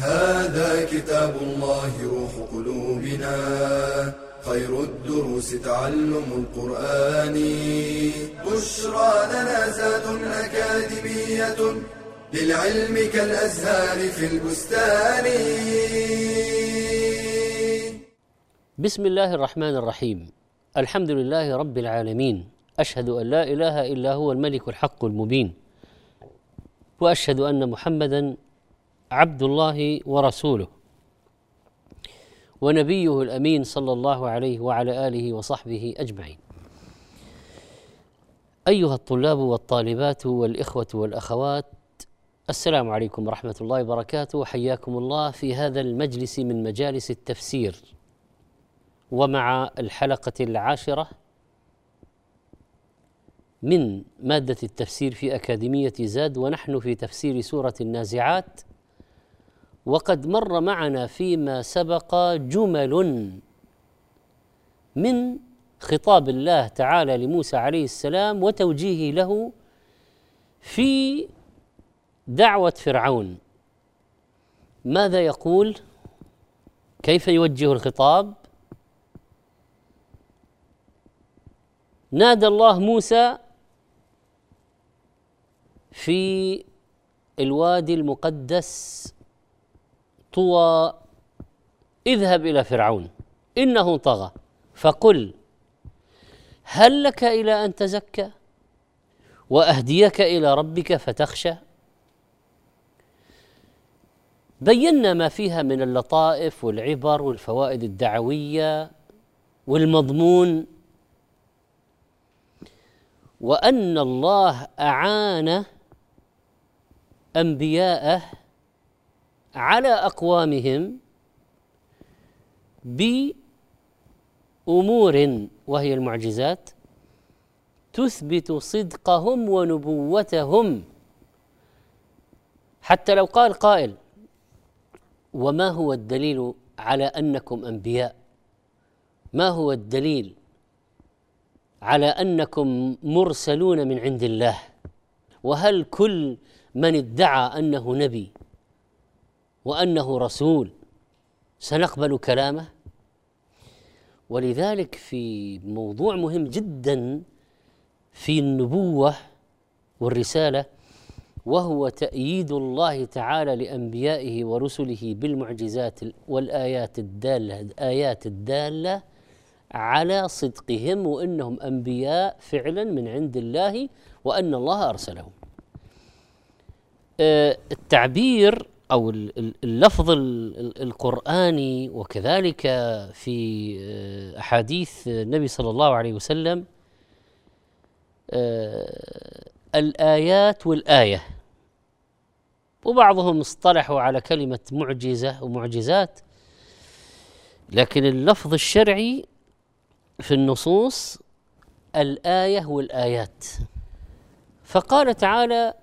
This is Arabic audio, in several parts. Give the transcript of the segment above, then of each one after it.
هذا كتاب الله روح قلوبنا. خير الدروس تعلم القرآن. بشرى لنا زاد أكاديمية للعلم كالأزهار في البستان. بسم الله الرحمن الرحيم. الحمد لله رب العالمين. أشهد أن لا إله إلا هو الملك الحق المبين. وأشهد أن محمدا عبد الله ورسوله ونبيه الأمين صلى الله عليه وعلى آله وصحبه أجمعين. أيها الطلاب والطالبات والإخوة والأخوات السلام عليكم ورحمة الله وبركاته. وحياكم الله في هذا المجلس من مجالس التفسير. ومع الحلقة العاشرة من مادة التفسير في أكاديمية زاد ونحن في تفسير سورة النازعات. وقد مر معنا فيما سبق جمل من خطاب الله تعالى لموسى عليه السلام وتوجيهه له في دعوة فرعون. ماذا يقول؟ كيف يوجه الخطاب؟ نادى الله موسى في الوادي المقدس طوى اذهب إلى فرعون إنه طغى. فقل هل لك إلى أن تزكى؟ وأهديك إلى ربك فتخشى. بينا ما فيها من اللطائف والعبر والفوائد الدعوية والمضمون. وأن الله أعان أنبياءه على أقوامهم بأمور وهي المعجزات تثبت صدقهم ونبوتهم. حتى لو قال قائل وما هو الدليل على أنكم أنبياء؟ ما هو الدليل على أنكم مرسلون من عند الله؟ وهل كل من ادعى أنه نبي وأنه رسول سنقبل كلامه ولذلك في موضوع مهم جدا في النبوة والرسالة وهو تأييد الله تعالى لأنبيائه ورسله بالمعجزات والآيات الدالة الآيات الدالة على صدقهم وإنهم أنبياء فعلا من عند الله وأن الله أرسلهم. آه، التعبير أو اللفظ القرآني وكذلك في آه، أحاديث النبي صلى الله عليه وسلم آه، الآيات والآية. وبعضهم اصطلحوا على كلمة معجزة ومعجزات لكن اللفظ الشرعي في النصوص الآية والآيات. فقال تعالى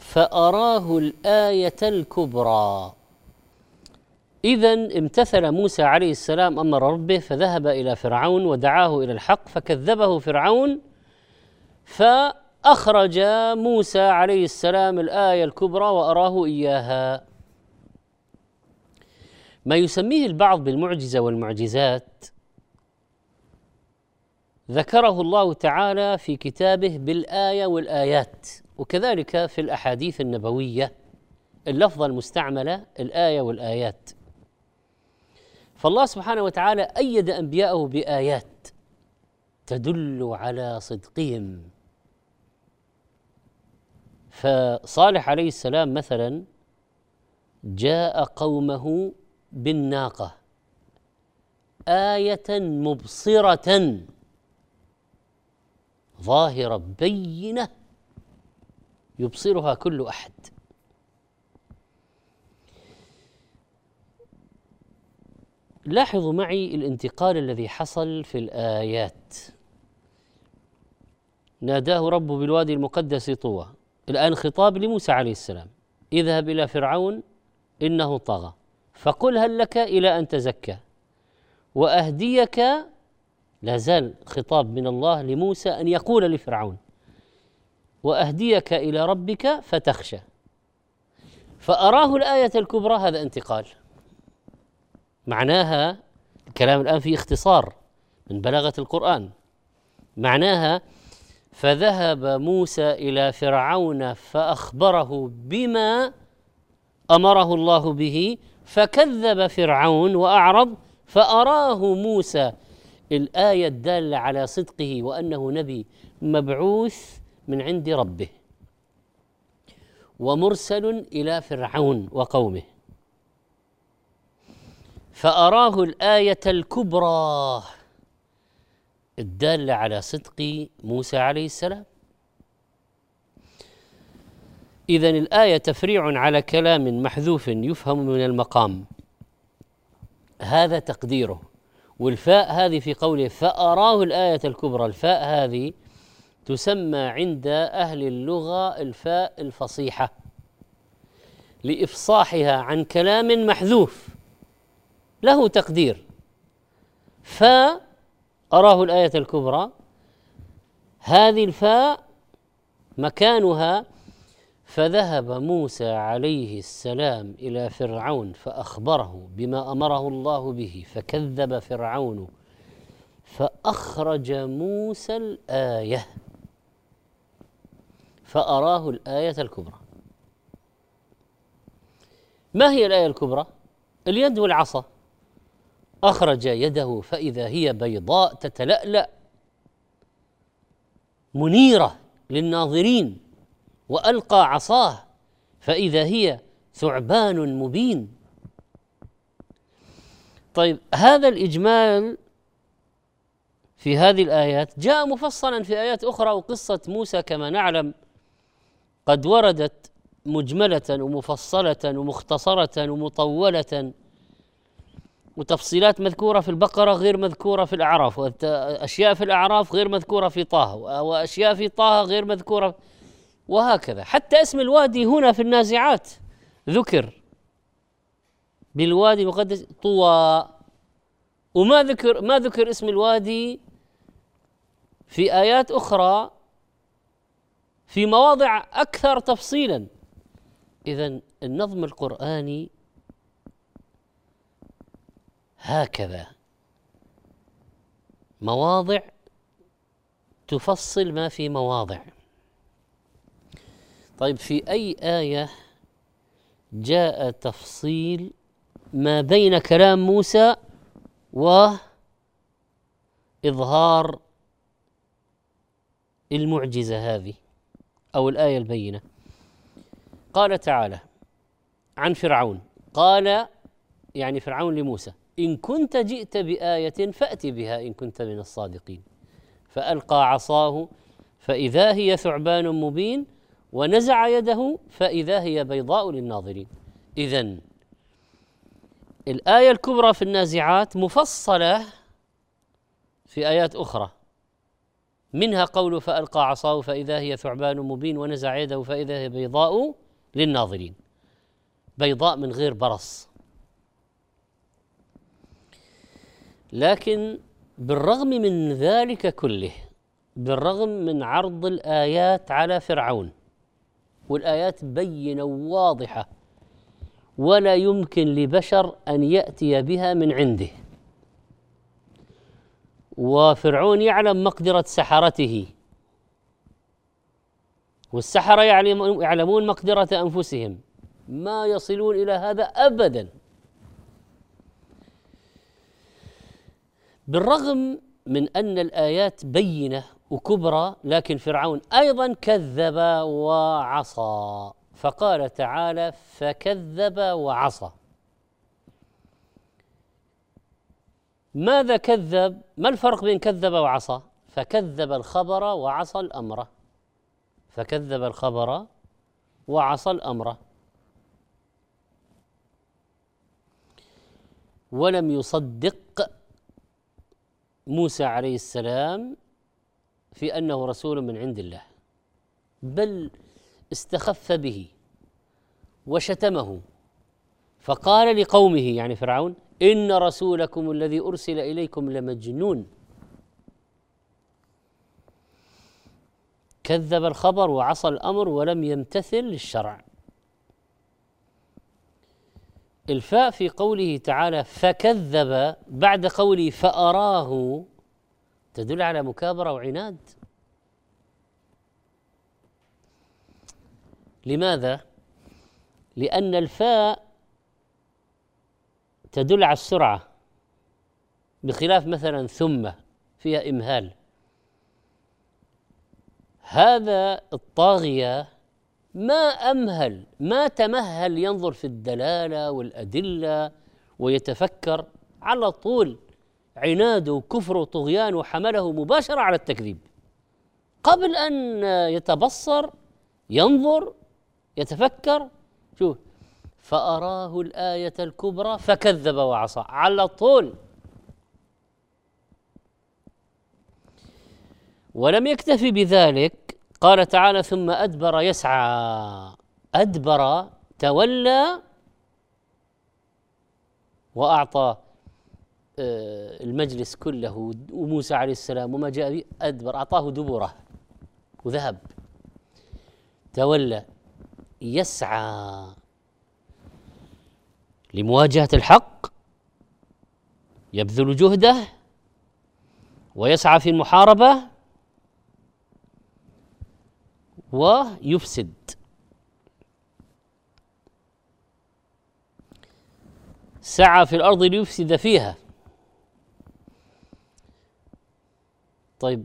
فأراه الآية الكبرى. اذا امتثل موسى عليه السلام أمر ربه فذهب إلى فرعون ودعاه إلى الحق فكذبه فرعون فأخرج موسى عليه السلام الآية الكبرى وأراه إياها. ما يسميه البعض بالمعجزة والمعجزات ذكره الله تعالى في كتابه بالآية والآيات. وكذلك في الأحاديث النبوية اللفظه المستعملة الآية والآيات. فالله سبحانه وتعالى أيد أنبياءه بآيات تدل على صدقهم. فصالح عليه السلام مثلا جاء قومه بالناقة آية مبصرة ظاهرة بينة يبصرها كل أحد. لاحظوا معي الانتقال الذي حصل في الآيات. ناداه ربه بالوادي المقدس طوى. الآن خطاب لموسى عليه السلام. اذهب إلى فرعون إنه طغى. فقل هل لك إلى أن تزكى؟ وأهديك لا زال خطاب من الله لموسى أن يقول لفرعون. وأهديك إلى ربك فتخشى. فأراه الآية الكبرى هذا انتقال. معناها الكلام الآن في اختصار من بلاغة القرآن. معناها فذهب موسى إلى فرعون فأخبره بما أمره الله به فكذب فرعون وأعرض فأراه موسى الآية الدالة على صدقه وأنه نبي مبعوث من عند ربه. ومرسل إلى فرعون وقومه. فأراه الآية الكبرى الدالة على صدق موسى عليه السلام. إذا الآية تفريع على كلام محذوف يفهم من المقام. هذا تقديره. والفاء هذه في قوله فأراه الآية الكبرى. الفاء هذه تسمى عند أهل اللغة الفاء الفصيحة لإفصاحها عن كلام محذوف له تقدير. فأراه الآية الكبرى هذه الفاء مكانها فذهب موسى عليه السلام إلى فرعون فأخبره بما أمره الله به فكذب فرعون فأخرج موسى الآية. فأراه الآية الكبرى. ما هي الآية الكبرى؟ اليد والعصا. أخرج يده فإذا هي بيضاء تتلألأ. منيرة للناظرين وألقى عصاه فإذا هي ثعبان مبين. طيب هذا الإجمال في هذه الآيات جاء مفصلا في آيات أخرى وقصة موسى كما نعلم قد وردت مجملة ومفصلة ومختصرة ومطولة. وتفصيلات مذكورة في البقرة غير مذكورة في الأعراف واشياء في الأعراف غير مذكورة في طه وأشياء في طه غير مذكورة. وهكذا. حتى اسم الوادي هنا في النازعات ذكر بالوادي المقدس طوى. وما ذكر ما ذكر اسم الوادي في آيات أخرى في مواضع أكثر تفصيلا. إذا النظم القرآني هكذا. مواضع تفصل ما في مواضع. طيب في أي آية جاء تفصيل ما بين كلام موسى وإظهار المعجزة هذه؟ أو الآية البينة. قال تعالى عن فرعون قال يعني فرعون لموسى إن كنت جئت بآية فأت بها إن كنت من الصادقين. فألقى عصاه فإذا هي ثعبان مبين ونزع يده فإذا هي بيضاء للناظرين. إذا الآية الكبرى في النازعات مفصلة في آيات أخرى. منها قول فألقى عصاه فإذا هي ثعبان مبين ونزع يده فإذا هي بيضاء للناظرين. بيضاء من غير برص. لكن بالرغم من ذلك كله بالرغم من عرض الآيات على فرعون والآيات بينة واضحه ولا يمكن لبشر أن يأتي بها من عنده. وفرعون يعلم مقدرة سحرته. والسحرة يعلمون مقدرة أنفسهم. ما يصلون إلى هذا أبدا. بالرغم من أن الآيات بينة وكبرى لكن فرعون أيضا كذب وعصى. فقال تعالى فكذب وعصى. ماذا كذب؟ ما الفرق بين كذب وعصى؟ فكذب الخبر وعصى الأمر. فكذب الخبر وعصى الأمر. ولم يصدق موسى عليه السلام في أنه رسول من عند الله بل استخف به وشتمه. فقال لقومه يعني فرعون ان رسولكم الذي ارسل اليكم لمجنون. كذب الخبر وعصى الامر ولم يمتثل للشرع. الفاء في قوله تعالى فكذب بعد قوله فاراه. تدل على مكابره وعناد. لماذا؟ لأن الفاء تدل على السرعة. بخلاف مثلا ثم فيها إمهال. هذا الطاغية ما أمهل ما تمهل ينظر في الدلالة والأدلة ويتفكر على طول عناده وكفره وطغيانه حمله مباشرة على التكذيب. قبل أن يتبصر ينظر يتفكر شوف فأراه الآية الكبرى فكذب وعصى. على طول. ولم يكتفي بذلك. قال تعالى ثم أدبر يسعى. أدبر تولى وأعطى آه، المجلس كله وموسى عليه السلام وما جاء به أدبر أعطاه دبره وذهب. تولى يسعى. لمواجهة الحق يبذل جهده ويسعى في المحاربة ويفسد. سعى في الأرض ليفسد فيها. طيب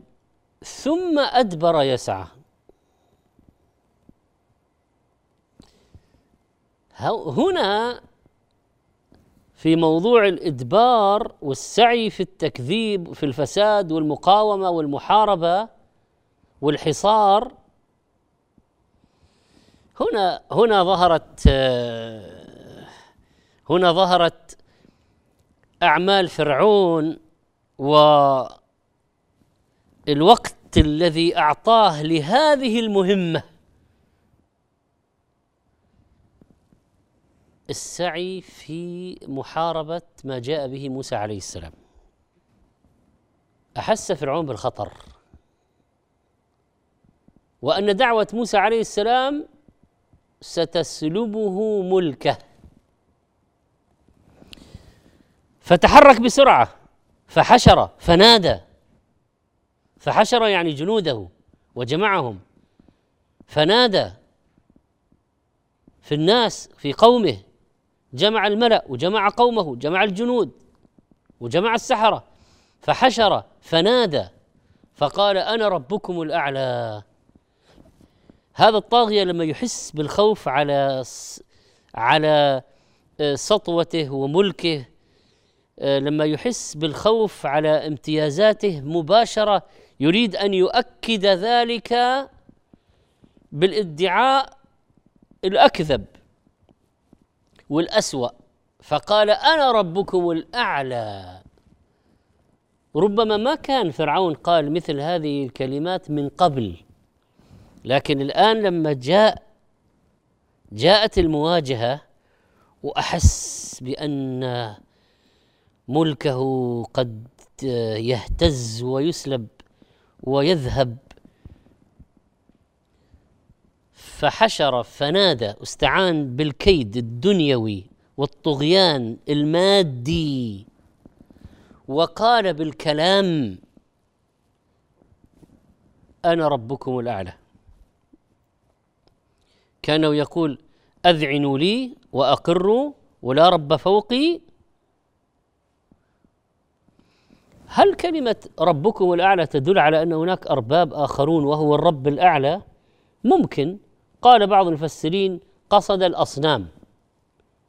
ثم أدبر يسعى. هنا في موضوع الإدبار والسعي في التكذيب في الفساد والمقاومة والمحاربة والحصار هنا هنا ظهرت هنا ظهرت أعمال فرعون والوقت الذي أعطاه لهذه المهمة. السعي في محاربة ما جاء به موسى عليه السلام. أحس فرعون بالخطر. وأن دعوة موسى عليه السلام ستسلبه ملكه. فتحرك بسرعة فحشر فنادى. فحشر يعني جنوده وجمعهم. فنادى في الناس في قومه. جمع الملأ وجمع قومه جمع الجنود وجمع السحرة فحشر فنادى فقال أنا ربكم الأعلى. هذا الطاغية لما يحس بالخوف على على آه، سطوته وملكه آه، لما يحس بالخوف على امتيازاته مباشرة يريد أن يؤكد ذلك بالادعاء الأكذب. والأسوأ. فقال أنا ربكم الأعلى. ربما ما كان فرعون قال مثل هذه الكلمات من قبل لكن الآن لما جاء جاءت المواجهة وأحس بأن ملكه قد يهتز ويسلب ويذهب فحشر فنادى استعان بالكيد الدنيوي والطغيان المادي. وقال بالكلام أنا ربكم الأعلى. كانه يقول أذعنوا لي وأقروا ولا رب فوقي. هل كلمة ربكم الأعلى تدل على أن هناك أرباب آخرون وهو الرب الأعلى؟ ممكن. قال بعض المفسرين قصد الأصنام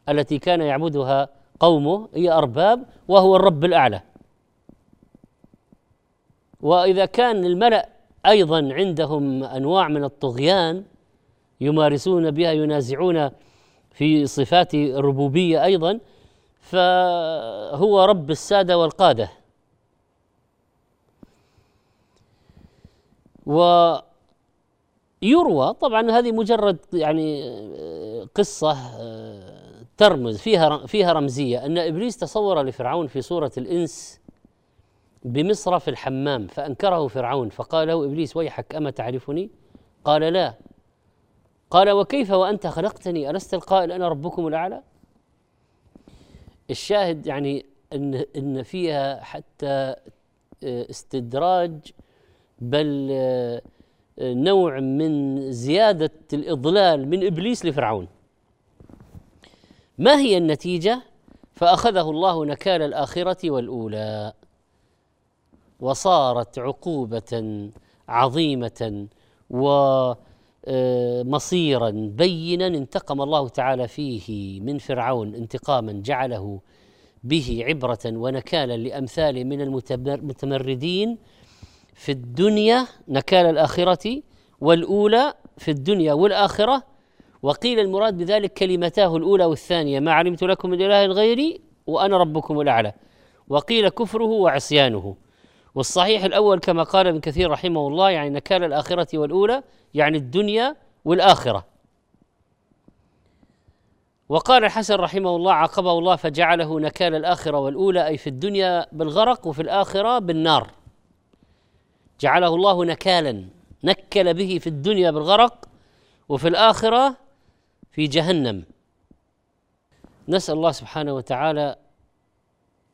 التي كان يعبدها قومه هي أرباب وهو الرب الأعلى. وإذا كان الملأ أيضا عندهم أنواع من الطغيان يمارسون بها ينازعون في صفات الربوبيه أيضا فهو رب السادة والقادة. ويروى طبعا هذه مجرد يعني قصة ترمز فيها فيها رمزية أن إبليس تصور لفرعون في صورة الإنس بمصر في الحمام فأنكره فرعون فقال له إبليس ويحك أما تعرفني؟ قال لا قال وكيف وأنت خلقتني ألست القائل أنا ربكم الأعلى؟ الشاهد يعني أن أن فيها حتى استدراج بل نوع من زيادة الإضلال من إبليس لفرعون. ما هي النتيجة؟ فأخذه الله نكال الآخرة والأولى. وصارت عقوبة عظيمة ومصيرا بينا انتقم الله تعالى فيه من فرعون انتقاما جعله به عبرة ونكالا لامثاله من المتمردين في الدنيا نكال الآخرة والأولى في الدنيا والآخرة. وقيل المراد بذلك كلمتاه الأولى والثانية ما علمت لكم من إله غيري وأنا ربكم الأعلى وقيل كفره وعصيانه. والصحيح الأول كما قال ابن كثير رحمه الله يعني نكال الآخرة والأولى يعني الدنيا والآخرة. وقال الحسن رحمه الله عاقبه الله فجعله نكال الآخرة والأولى أي في الدنيا بالغرق وفي الآخرة بالنار جعله الله نكالا. نكل به في الدنيا بالغرق وفي الآخرة في جهنم. نسأل الله سبحانه وتعالى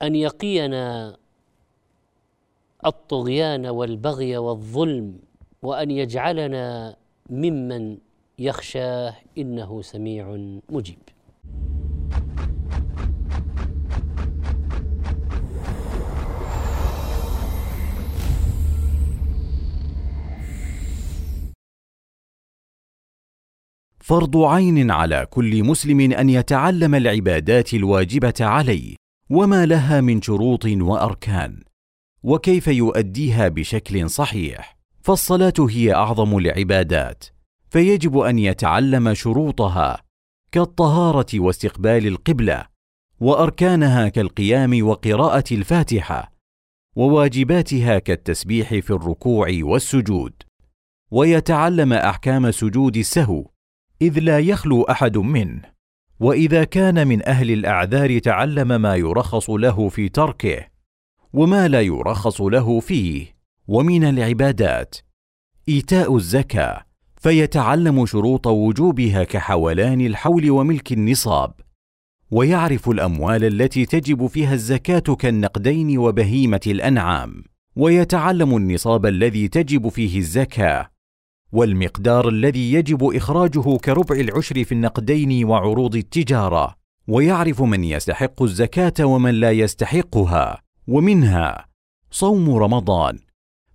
أن يقينا الطغيان والبغي والظلم وأن يجعلنا ممن يخشاه إنه سميع مجيب. فرض عين على كل مسلم أن يتعلم العبادات الواجبة عليه وما لها من شروط وأركان وكيف يؤديها بشكل صحيح. فالصلاة هي أعظم العبادات فيجب أن يتعلم شروطها كالطهارة واستقبال القبلة وأركانها كالقيام وقراءة الفاتحة وواجباتها كالتسبيح في الركوع والسجود. ويتعلم أحكام سجود السهو إذ لا يخلو أحد منه وإذا كان من أهل الأعذار تعلم ما يرخص له في تركه وما لا يرخص له فيه. ومن العبادات إيتاء الزكاة فيتعلم شروط وجوبها كحولان الحول وملك النصاب. ويعرف الأموال التي تجب فيها الزكاة كالنقدين وبهيمة الأنعام. ويتعلم النصاب الذي تجب فيه الزكاة. والمقدار الذي يجب إخراجه كربع العشر في النقدين وعروض التجارة. ويعرف من يستحق الزكاة ومن لا يستحقها ومنها صوم رمضان.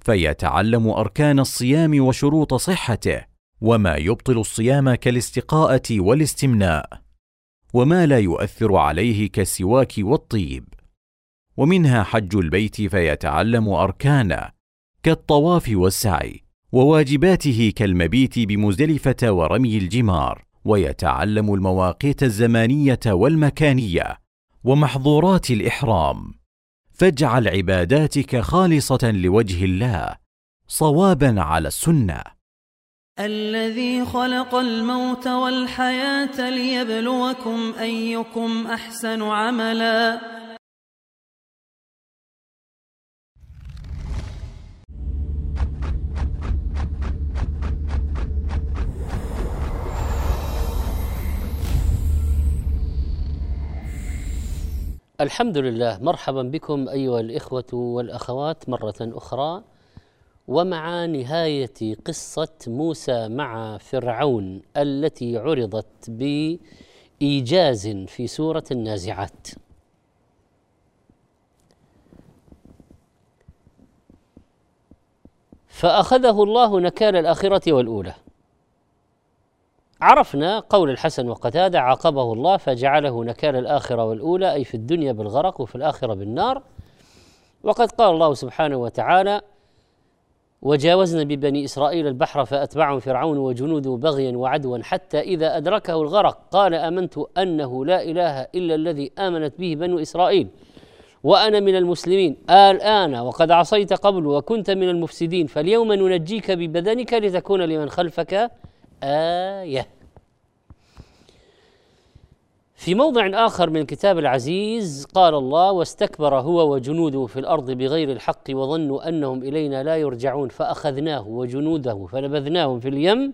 فيتعلم أركان الصيام وشروط صحته وما يبطل الصيام كالاستقاءة والاستمناء وما لا يؤثر عليه كالسواك والطيب. ومنها حج البيت فيتعلم أركانه كالطواف والسعي. وواجباته كالمبيت بمزدلفة ورمي الجمار ويتعلم المواقيت الزمانية والمكانية ومحظورات الإحرام. فاجعل عباداتك خالصة لوجه الله صوابا على السنة. الذي خلق الموت والحياة ليبلوكم أيكم أحسن عملا. الحمد لله. مرحبا بكم أيها الإخوة والأخوات مرة أخرى. ومع نهاية قصة موسى مع فرعون التي عرضت بإيجاز في سورة النازعات. فأخذه الله نكال الآخرة والأولى. عرفنا قول الحسن وقتادة عاقبه الله فجعله نكال الآخرة والأولى أي في الدنيا بالغرق وفي الآخرة بالنار. وقد قال الله سبحانه وتعالى وجاوزنا ببني إسرائيل البحر فأتبعهم فرعون وجنوده بغيا وعدوا حتى إذا أدركه الغرق. قال آمنت أنه لا إله إلا الذي آمنت به بنو إسرائيل وأنا من المسلمين. الآن وقد عصيت قبل وكنت من المفسدين فاليوم ننجيك ببدنك لتكون لمن خلفك آية. في موضع آخر من الكتاب العزيز قال الله واستكبر هو وجنوده في الأرض بغير الحق وظنوا أنهم إلينا لا يرجعون فأخذناه وجنوده فنبذناهم في اليم.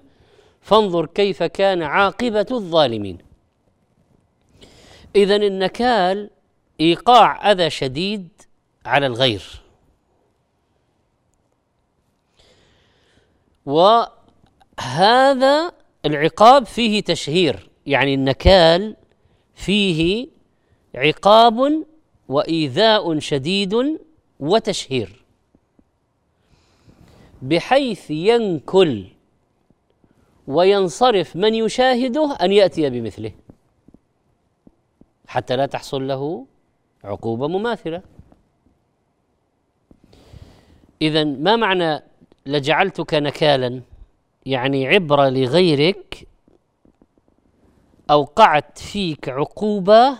فانظر كيف كان عاقبة الظالمين. اذا النكال إيقاع أذى شديد على الغير. وهذا العقاب فيه تشهير يعني النكال فيه عقاب وإيذاء شديد وتشهير. بحيث ينكل وينصرف من يشاهده أن يأتي بمثله. حتى لا تحصل له عقوبة مماثلة. اذا ما معنى لجعلتك نكالا؟ يعني عبرة لغيرك أوقعت فيك عقوبة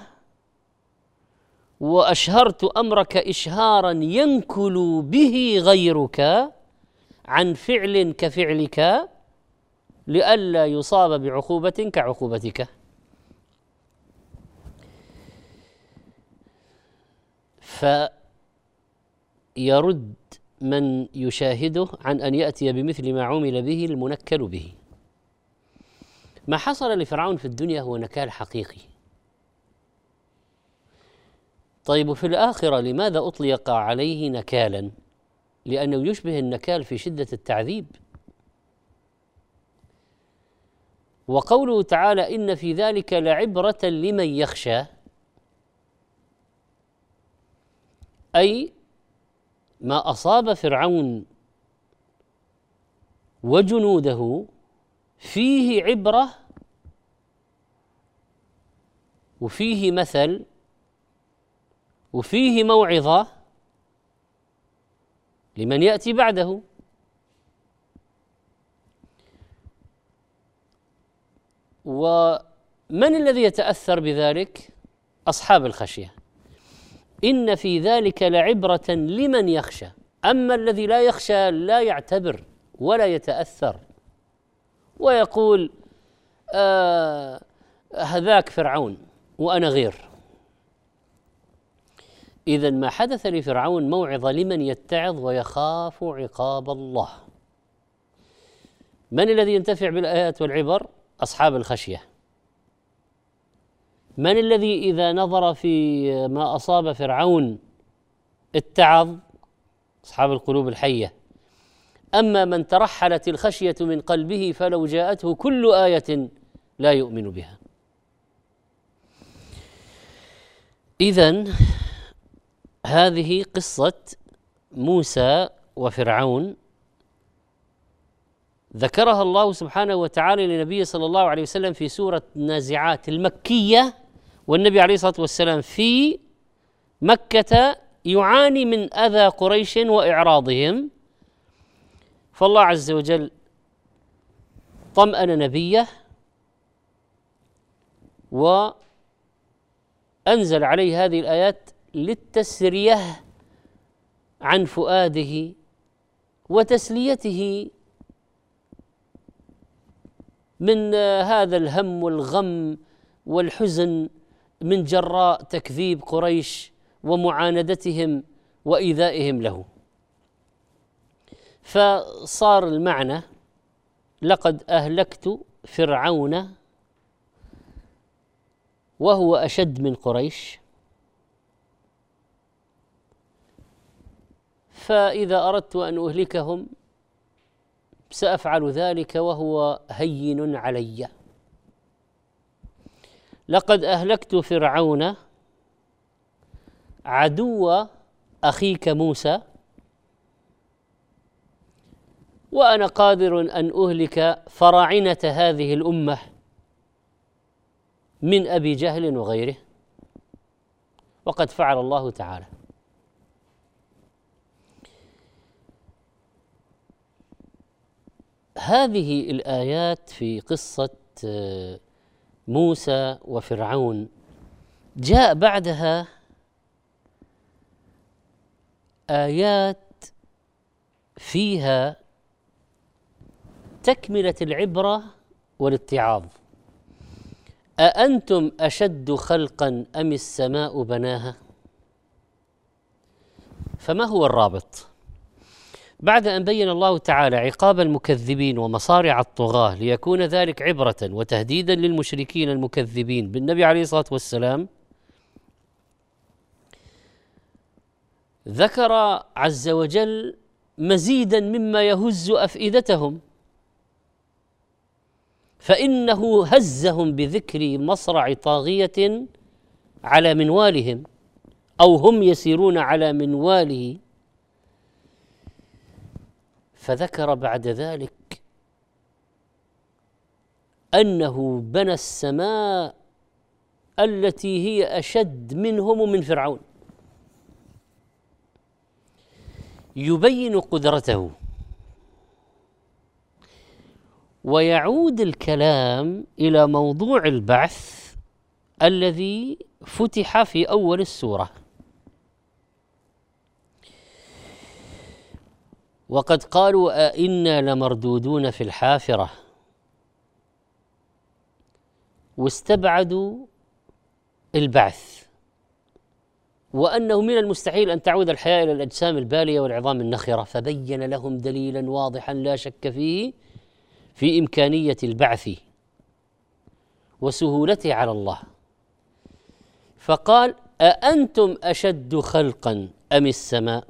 وأشهرت أمرك اشهارا ينكل به غيرك عن فعل كفعلك لئلا يصاب بعقوبة كعقوبتك. فيرد من يشاهده عن أن يأتي بمثل ما عمل به المنكل به. ما حصل لفرعون في الدنيا هو نكال حقيقي. طيب وفي الآخرة لماذا أطلق عليه نكالا؟ لأنه يشبه النكال في شدة التعذيب. وقوله تعالى إن في ذلك لعبرة لمن يخشى أي ما أصاب فرعون وجنوده فيه عبرة وفيه مثل وفيه موعظة لمن يأتي بعده. ومن الذي يتأثر بذلك؟ أصحاب الخشية. إن في ذلك لعبرة لمن يخشى. أما الذي لا يخشى لا يعتبر ولا يتأثر. ويقول آه هذاك فرعون وأنا غير. اذا ما حدث لفرعون موعظه لمن يتعظ ويخاف عقاب الله. من الذي ينتفع بالآيات والعبر؟ أصحاب الخشية. من الذي إذا نظر في ما أصاب فرعون اتعظ؟ أصحاب القلوب الحية. أما من ترحلت الخشية من قلبه فلو جاءته كل آية لا يؤمن بها. اذا هذه قصة موسى وفرعون ذكرها الله سبحانه وتعالى لنبيه صلى الله عليه وسلم في سورة النازعات المكية. والنبي عليه الصلاة والسلام في مكة يعاني من أذى قريش وإعراضهم. فالله عز وجل طمأن نبيه وأنزل عليه هذه الآيات للتسرية عن فؤاده وتسليته من هذا الهم والغم والحزن من جراء تكذيب قريش ومعاندتهم وإيذائهم له. فصار المعنى لقد أهلكت فرعون وهو أشد من قريش. فإذا أردت أن أهلكهم سأفعل ذلك وهو هين علي. لقد أهلكت فرعون عدو أخيك موسى وأنا قادر أن أهلك فراعنة هذه الأمة من أبي جهل وغيره. وقد فعل الله تعالى. هذه الآيات في آه، موسى وفرعون جاء بعدها آيات فيها تكملة العبرة والاتعاظ أأنتم أشد خلقا أم السماء بناها؟ فما هو الرابط؟ بعد أن بين الله تعالى عقاب المكذبين ومصارع الطغاة ليكون ذلك عبرة وتهديدا للمشركين المكذبين بالنبي عليه الصلاة والسلام ذكر عز وجل مزيدا مما يهز أفئدتهم. فإنه هزهم بذكر مصرع طاغية على منوالهم أو هم يسيرون على منواله فذكر بعد ذلك أنه بنى السماء التي هي أشد منهم ومن فرعون. يبين قدرته ويعود الكلام إلى موضوع البعث الذي فتح في أول السورة. وقد قالوا أئنا لمردودون في الحافرة. واستبعدوا البعث. وأنه من المستحيل أن تعود الحياة إلى الأجسام البالية والعظام النخرة فبين لهم دليلا واضحا لا شك فيه في إمكانية البعث وسهولته على الله. فقال أأنتم أشد خلقا أم السماء؟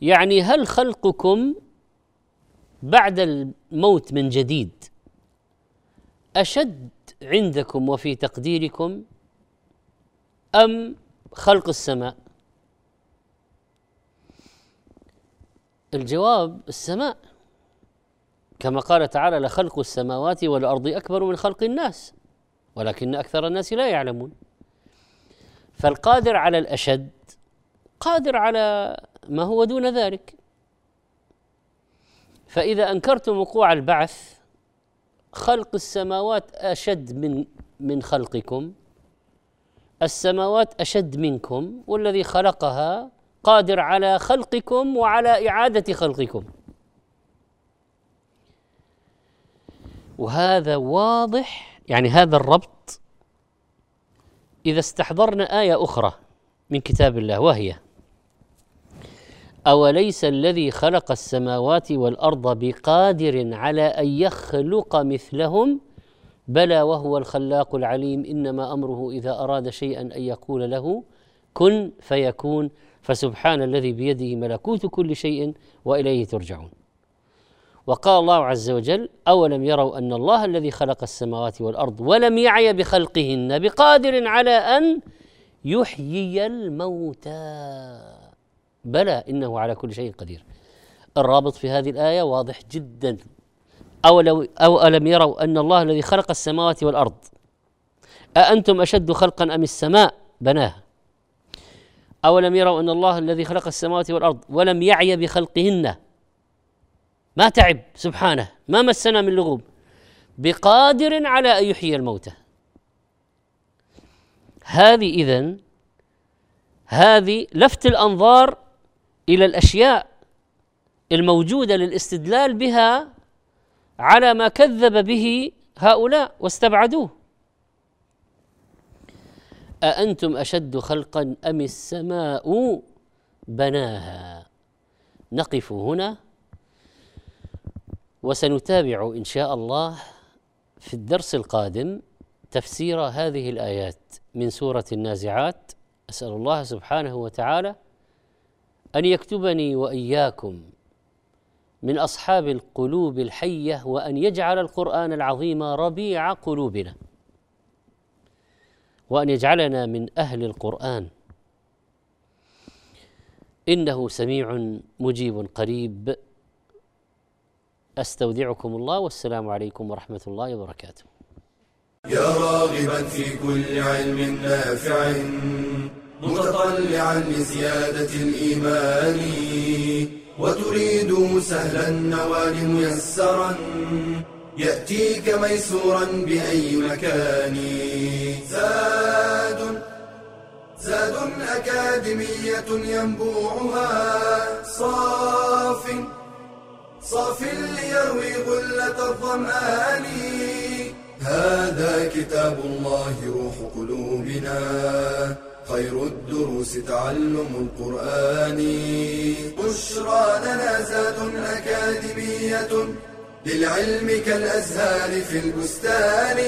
يعني هل خلقكم بعد الموت من جديد أشد عندكم وفي تقديركم أم خلق السماء؟ الجواب السماء. كما قال تعالى لخلق السماوات والأرض أكبر من خلق الناس ولكن أكثر الناس لا يعلمون. فالقادر على الأشد قادر على ما هو دون ذلك. فإذا أنكرتم وقوع البعث خلق السماوات أشد من من خلقكم السماوات أشد منكم والذي خلقها قادر على خلقكم وعلى إعادة خلقكم. وهذا واضح يعني هذا الربط إذا استحضرنا آية أخرى من كتاب الله وهي أوليس الذي خلق السماوات والأرض بقادر على أن يخلق مثلهم؟ بلى وهو الخلاق العليم إنما أمره إذا أراد شيئا أن يقول له كن فيكون فسبحان الذي بيده ملكوت كل شيء وإليه ترجعون. وقال الله عز وجل أولم يروا أن الله الذي خلق السماوات والأرض ولم يعي بخلقهن بقادر على أن يحيي الموتى؟ بلى إنه على كل شيء قدير. الرابط في هذه الآية واضح جدا. أولو أو ألم يروا أن الله الذي خلق السماوات والأرض أأنتم أشد خلقا أم السماء؟ بناها. أولم يروا أن الله الذي خلق السماوات والأرض ولم يعي بخلقهن؟ ما تعب سبحانه. ما مسنا من لغوب. بقادر على أن يحيي الموتى. هذه إذن هذه لفت الأنظار إلى الأشياء الموجودة للاستدلال بها على ما كذب به هؤلاء واستبعدوه. أأنتم أشد خلقا أم السماء بناها؟ نقف هنا وسنتابع إن شاء الله في الدرس القادم تفسير هذه الآيات من سورة النازعات. أسأل الله سبحانه وتعالى أن يكتبني وإياكم من أصحاب القلوب الحية وأن يجعل القرآن العظيم ربيع قلوبنا وأن يجعلنا من أهل القرآن. إنه سميع مجيب قريب. أستودعكم الله والسلام عليكم ورحمة الله وبركاته. يا راغبا في كل علم نافع. متطلعا لزيادة الإيمان وتريد سهلا النوال ميسرا يأتيك ميسورا بأي مكان. زاد زاد أكاديمية ينبوعها صاف صاف ليروي غلة الظمآن. هذا كتاب الله روح قلوبنا. خير الدروس تعلم القرآن. بشرى لنا زاد أكاديمية للعلم كالأزهار في البستان.